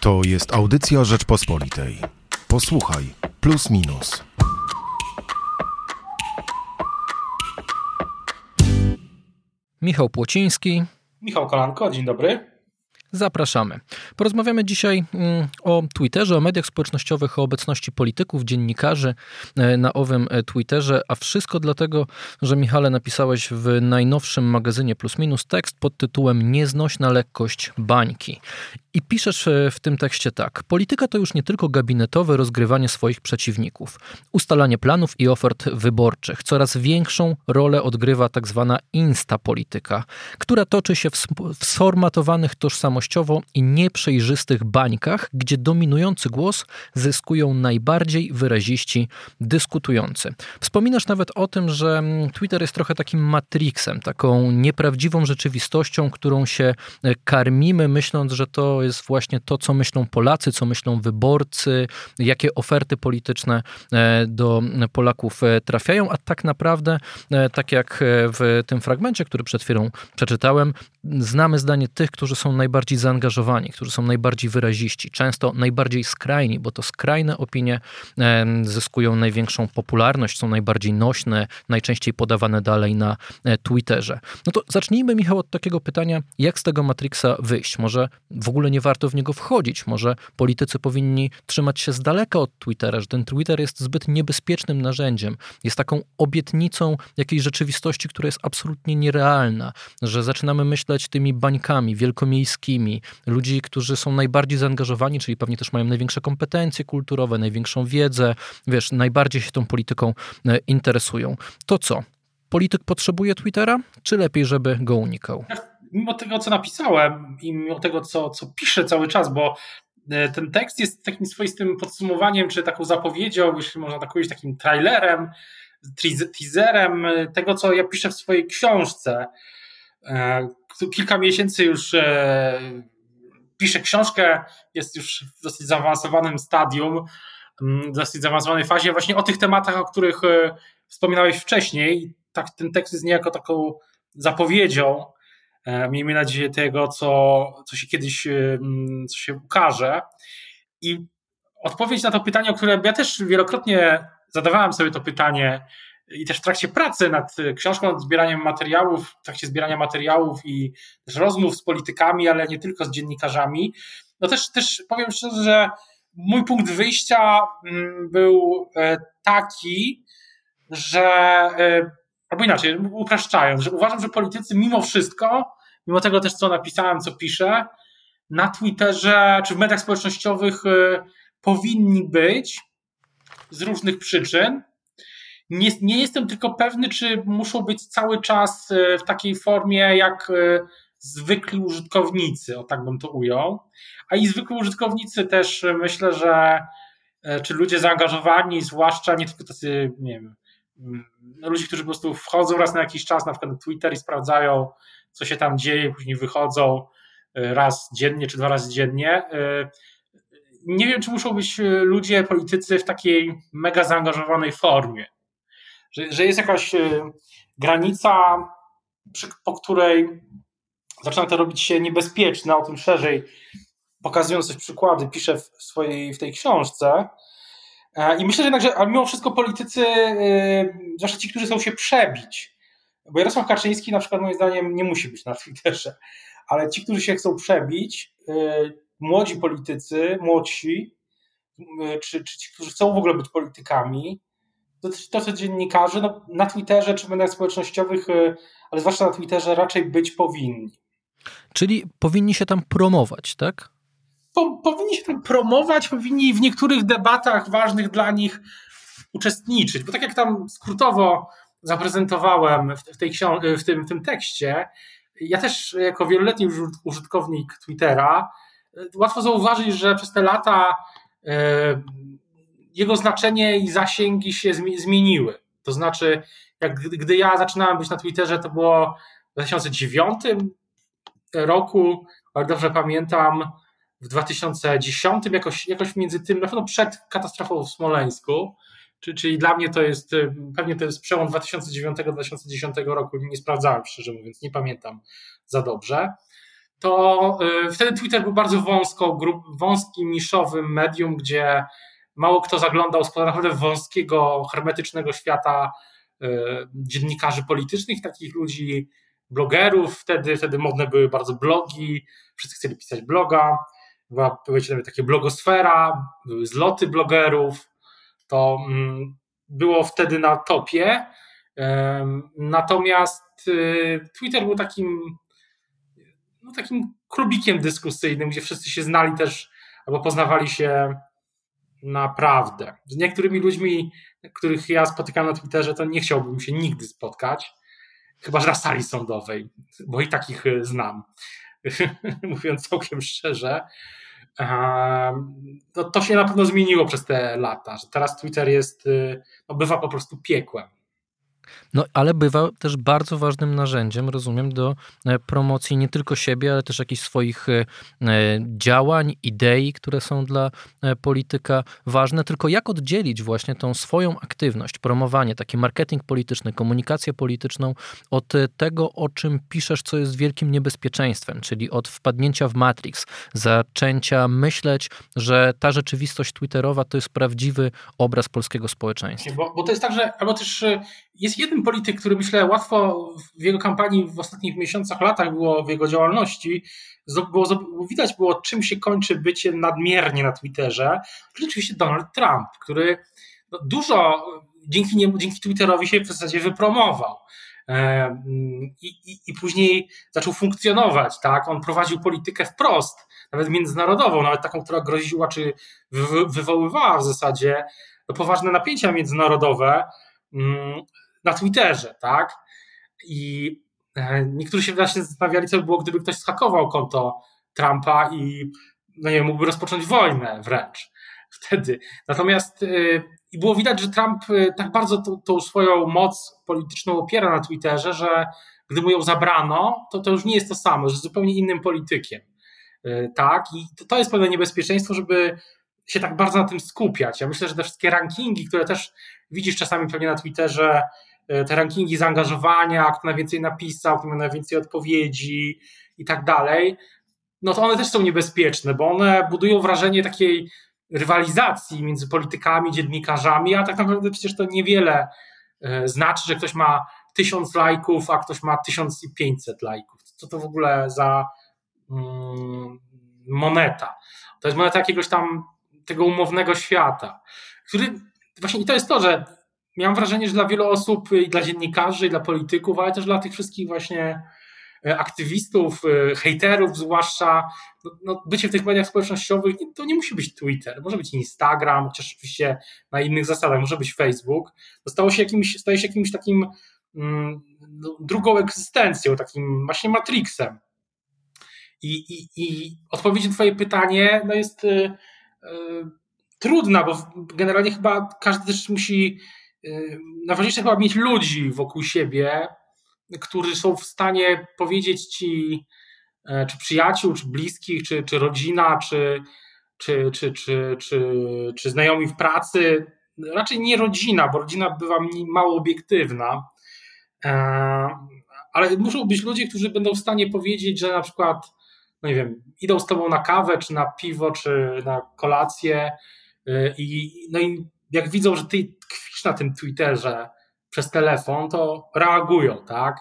To jest audycja Rzeczpospolitej. Posłuchaj, plus minus. Michał Płociński. Michał Kolanko, dzień dobry. Zapraszamy. Porozmawiamy dzisiaj mm, o Twitterze, o mediach społecznościowych, o obecności polityków, dziennikarzy e, na owym e, Twitterze, a wszystko dlatego, że Michale napisałeś w najnowszym magazynie Plus Minus tekst pod tytułem Nieznośna lekkość bańki. I piszesz e, w tym tekście tak. Polityka to już nie tylko gabinetowe rozgrywanie swoich przeciwników, ustalanie planów i ofert wyborczych. Coraz większą rolę odgrywa tak zwana instapolityka, która toczy się w sformatowanych tożsamościowo i nieprzejrzystych bańkach, gdzie dominujący głos zyskują najbardziej wyraziści dyskutujący. Wspominasz nawet o tym, że mm, Twitter jest trochę takim matrixem, taką nieprawdziwą rzeczywistością, którą się e, karmimy, myśląc, że to jest właśnie to, co myślą Polacy, co myślą wyborcy, jakie oferty polityczne e, do Polaków e, trafiają, a tak naprawdę, tak jak w tym fragmencie, który przed chwilą przeczytałem, znamy zdanie tych, którzy są najbardziej zaangażowani, którzy są najbardziej wyraziści, często najbardziej skrajni, bo to skrajne opinie zyskują największą popularność, są najbardziej nośne, najczęściej podawane dalej na Twitterze. No to zacznijmy, Michał, od takiego pytania, jak z tego Matrixa wyjść? Może w ogóle nie warto w niego wchodzić. Może politycy powinni trzymać się z daleka od Twittera, że ten Twitter jest zbyt niebezpiecznym narzędziem. Jest taką obietnicą jakiejś rzeczywistości, która jest absolutnie nierealna, że zaczynamy myśleć tymi bańkami wielkomiejskimi, ludzi, którzy są najbardziej zaangażowani, czyli pewnie też mają największe kompetencje kulturowe, największą wiedzę, wiesz, najbardziej się tą polityką e, interesują. To co? Polityk potrzebuje Twittera, czy lepiej, żeby go unikał? mimo tego, co napisałem i mimo tego, co, co piszę cały czas, bo e, ten tekst jest takim swoistym podsumowaniem, czy taką zapowiedzią, jeśli można tak powiedzieć, takim trailerem, teaserem tego, co ja piszę w swojej książce. E, kilka miesięcy już e, piszę książkę, jest już w dosyć zaawansowanym stadium, w dosyć zaawansowanej fazie, właśnie o tych tematach, o których wspominałeś wcześniej. Tak, ten tekst jest niejako taką zapowiedzią E, miejmy nadzieję tego, co, co się kiedyś e, co się ukaże. I odpowiedź na to pytanie, o które ja też wielokrotnie zadawałem sobie to pytanie i też w trakcie pracy nad książką, nad zbieraniem materiałów, w trakcie zbierania materiałów i też rozmów z politykami, ale nie tylko z dziennikarzami, no też, też powiem szczerze, że mój punkt wyjścia był e, taki, że albo inaczej, upraszczając, że uważam, że politycy mimo wszystko, mimo tego też, co napisałem, co piszę, na Twitterze czy w mediach społecznościowych y, powinni być z różnych przyczyn. Nie, nie jestem tylko pewny, czy muszą być cały czas y, w takiej formie jak y, zwykli użytkownicy, o tak bym to ujął. A i zwykli użytkownicy też myślę, że czy ludzie zaangażowani, zwłaszcza nie tylko tacy, nie wiem, no, ludzi, którzy po prostu wchodzą raz na jakiś czas na przykład na Twitter i sprawdzają, co się tam dzieje, później wychodzą e, raz dziennie czy dwa razy dziennie. E, nie wiem, czy muszą być e, ludzie, politycy w takiej mega zaangażowanej formie. Że, że jest jakaś granica, po której zaczyna to robić się niebezpieczne, o tym szerzej pokazując też przykłady, piszę w swojej w tej książce, E, I myślę że jednak, że mimo wszystko politycy, e, zwłaszcza ci, którzy chcą się przebić, bo Jarosław Kaczyński na przykład moim zdaniem nie musi być na Twitterze, ale ci, którzy się chcą przebić, e, młodzi politycy, młodsi, czy, czy ci, którzy chcą w ogóle być politykami, to, to co dziennikarze no, na Twitterze czy w mediach społecznościowych, ale zwłaszcza na Twitterze raczej być powinni. Czyli powinni się tam promować, tak? po, powinni się tam promować, powinni w niektórych debatach ważnych dla nich uczestniczyć. Bo tak jak tam skrótowo zaprezentowałem w, tej w, tym, w tym tekście, ja też jako wieloletni użytkownik Twittera, łatwo zauważyć, że przez te lata e, jego znaczenie i zasięgi się zmieniły. To znaczy, jak gdy ja zaczynałem być na Twitterze, to było w 2009 roku, ale dobrze pamiętam, w 2010, jakoś, jakoś między tym, na pewno przed katastrofą w Smoleńsku, czyli dla mnie to jest, y, pewnie to jest przełom 2009-2010 roku, nie sprawdzałem szczerze mówiąc, nie pamiętam za dobrze. to wtedy Twitter był bardzo wąsko, grup, wąskim, niszowym medium, gdzie mało kto zaglądał z naprawdę wąskiego, hermetycznego świata dziennikarzy politycznych, takich ludzi, blogerów. Wtedy, wtedy modne były bardzo blogi, wszyscy chcieli pisać bloga. Była, powiedzmy, nawet takie blogosfera, były zloty blogerów. To mm, było wtedy na topie. Natomiast y, Twitter był takim, no, takim klubikiem dyskusyjnym, gdzie wszyscy się znali też albo poznawali się naprawdę. Z niektórymi ludźmi, których ja spotykam na Twitterze, to nie chciałbym się nigdy spotkać, chyba że na sali sądowej, bo i takich y, znam, mówiąc całkiem szczerze. To, to się na pewno zmieniło przez te lata, że teraz Twitter jest, y, no, bywa po prostu piekłem. No, ale bywa też bardzo ważnym narzędziem, rozumiem, do e, promocji nie tylko siebie, ale też jakichś swoich e, e, działań, idei, które są dla polityka ważne. Tylko jak oddzielić właśnie tą swoją aktywność, promowanie, taki marketing polityczny, komunikację polityczną od tego, o czym piszesz, co jest wielkim niebezpieczeństwem, czyli od wpadnięcia w Matrix, zaczęcia myśleć, że ta rzeczywistość twitterowa to jest prawdziwy obraz polskiego społeczeństwa. Bo, bo to jest tak, że albo też jest jeden polityk, który myślę łatwo w jego kampanii w ostatnich miesiącach, latach było w jego działalności, było, widać było, czym się kończy bycie nadmiernie na Twitterze, czyli oczywiście Donald Trump, który no, dużo dzięki niemu, dzięki Twitterowi się w zasadzie wypromował. E, I, i, I później zaczął funkcjonować, tak? On prowadził politykę wprost, nawet międzynarodową, nawet taką, która groziła, czy wywoływała w zasadzie no, poważne napięcia międzynarodowe. Na Twitterze, tak? I e, niektórzy się właśnie zastanawiali, co by było, gdyby ktoś schakował konto Trumpa i no nie mógłby rozpocząć wojnę wręcz wtedy. Natomiast e, i było widać, że Trump e, tak bardzo tą, tą swoją moc polityczną opiera na Twitterze, że gdy mu ją zabrano, to to już nie jest to samo, że jest zupełnie innym politykiem. Tak, i to, to jest pewne niebezpieczeństwo, żeby się tak bardzo na tym skupiać. Ja myślę, że te wszystkie rankingi, które też widzisz czasami pewnie na Twitterze, E, te rankingi zaangażowania, kto najwięcej napisał, kto ma najwięcej odpowiedzi i tak dalej, no to one też są niebezpieczne, bo one budują wrażenie takiej rywalizacji między politykami, dziennikarzami, a tak naprawdę przecież to niewiele e, znaczy, że ktoś ma tysiąc lajków, a ktoś ma 1500 lajków. Co to w ogóle za mm, moneta? To jest moneta jakiegoś tam tego umownego świata, który właśnie i to jest to, że miałem wrażenie, że dla wielu osób, i dla dziennikarzy, i dla polityków, ale też dla tych wszystkich właśnie e, aktywistów, e, hejterów zwłaszcza, no, no, bycie w tych mediach społecznościowych to nie musi być Twitter, może być Instagram, chociaż oczywiście na innych zasadach, może być Facebook. To stało się jakimś, staje się jakimś takim mm, no, drugą egzystencją, takim właśnie Matrixem. I, i, i odpowiedź na twoje pytanie no jest y, trudna, bo generalnie chyba każdy też musi najważniejsze chyba mieć ludzi wokół siebie, którzy są w stanie powiedzieć ci, e, czy przyjaciół, czy bliskich, czy, czy rodzina, czy, czy, czy, czy, czy, czy znajomi w pracy, raczej nie rodzina, bo rodzina bywa mało obiektywna, e, ale muszą być ludzie, którzy będą w stanie powiedzieć, że na przykład, no nie wiem, idą z tobą na kawę, czy na piwo, czy na kolację e, i, no i jak widzą, że ty tkwisz na tym Twitterze przez telefon, to reagują, tak?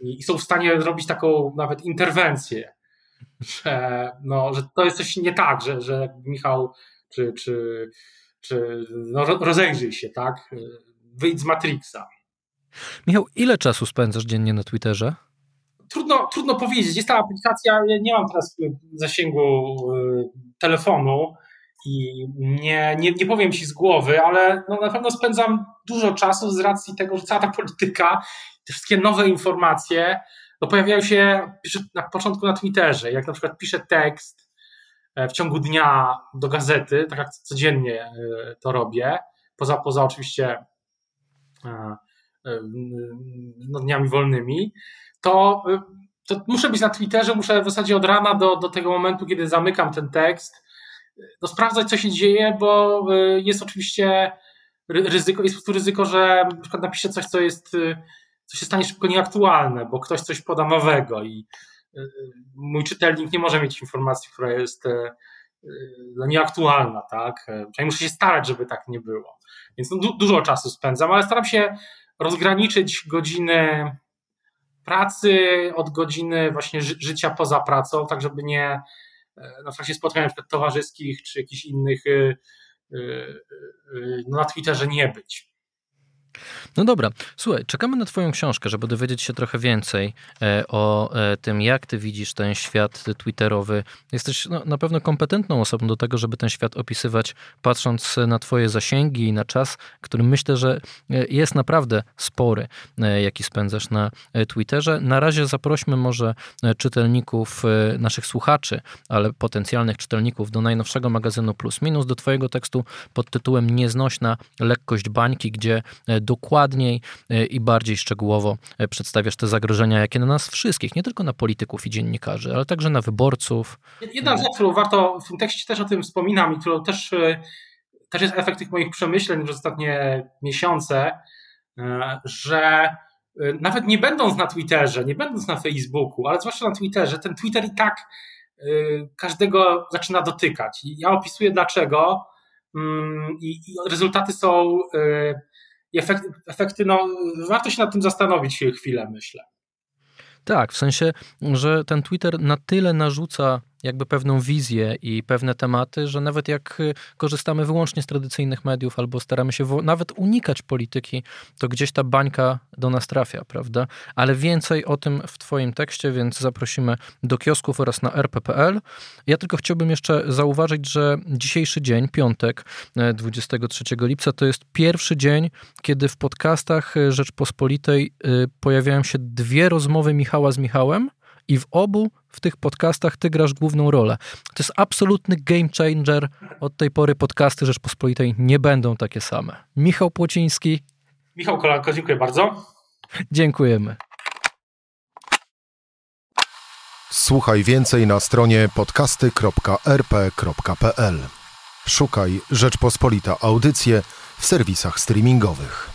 I są w stanie zrobić taką nawet interwencję, że, no, że to jest coś nie tak, że, że Michał, czy, czy, czy no, rozejrzyj się, tak? Wyjdź z Matrixa. Michał, ile czasu spędzasz dziennie na Twitterze? Trudno, trudno powiedzieć. Jest ta aplikacja, ja nie mam teraz zasięgu y, telefonu, i nie, nie, nie powiem ci z głowy, ale no na pewno spędzam dużo czasu z racji tego, że cała ta polityka, te wszystkie nowe informacje no pojawiają się na początku na Twitterze. Jak na przykład piszę tekst e, w ciągu dnia do gazety, tak jak codziennie e, to robię, poza, poza oczywiście e, no, dniami wolnymi, to, to muszę być na Twitterze, muszę w zasadzie od rana do, do tego momentu, kiedy zamykam ten tekst, no, sprawdzać, co się dzieje, bo jest oczywiście ryzyko, jest po prostu ryzyko, że na przykład napiszę coś, co jest, co się stanie szybko nieaktualne, bo ktoś coś poda nowego i mój czytelnik nie może mieć informacji, która jest no, nieaktualna, tak? Przynajmniej muszę się starać, żeby tak nie było. Więc no, du dużo czasu spędzam, ale staram się rozgraniczyć godziny pracy od godziny właśnie ży życia poza pracą, tak żeby nie na trakcie spotkań towarzyskich czy jakichś innych no, na Twitterze nie być. No dobra, słuchaj, czekamy na Twoją książkę, żeby dowiedzieć się trochę więcej e, o e, tym, jak Ty widzisz ten świat Twitterowy. Jesteś no, na pewno kompetentną osobą do tego, żeby ten świat opisywać, patrząc na Twoje zasięgi i na czas, który myślę, że e, jest naprawdę spory, jaki spędzasz na Twitterze. Na razie zaprośmy może czytelników, naszych słuchaczy, ale potencjalnych czytelników do najnowszego magazynu Plus Minus, do Twojego tekstu pod tytułem Nieznośna lekkość bańki, gdzie dokładniej e, i bardziej szczegółowo e, przedstawiasz te zagrożenia, jakie na nas wszystkich, nie tylko na polityków i dziennikarzy, ale także na wyborców. Jedna rzecz, którą warto w tym tekście też o tym wspominam i którą też, e, też jest efekt tych moich przemyśleń przez ostatnie miesiące, że nawet nie będąc na Twitterze, nie będąc na Facebooku, ale zwłaszcza na Twitterze, ten Twitter i tak każdego zaczyna dotykać. Ja opisuję dlaczego. Mm, I, rezultaty są i efekty, efekty, no, warto się nad tym zastanowić chwilę, myślę. Tak, w sensie, że ten Twitter na tyle narzuca jakby pewną wizję i pewne tematy, że nawet jak y, korzystamy wyłącznie z tradycyjnych mediów albo staramy się nawet unikać polityki, to gdzieś ta bańka do nas trafia, prawda? Ale więcej o tym w Twoim tekście, więc zaprosimy do kiosków oraz na rp.pl. Ja tylko chciałbym jeszcze zauważyć, że dzisiejszy dzień, piątek, 23 e, lipca, to jest pierwszy dzień, kiedy w podcastach e, Rzeczpospolitej e, pojawiają się dwie rozmowy Michała z Michałem i w obu w tych podcastach ty grasz główną rolę. To jest absolutny game changer. Od tej pory podcasty Rzeczpospolitej nie będą takie same. Michał Płociński. Michał Kolanko, dziękuję bardzo. Dziękujemy. Słuchaj więcej na stronie podcasty.rp.pl. Szukaj Rzeczpospolita Audycje w serwisach streamingowych.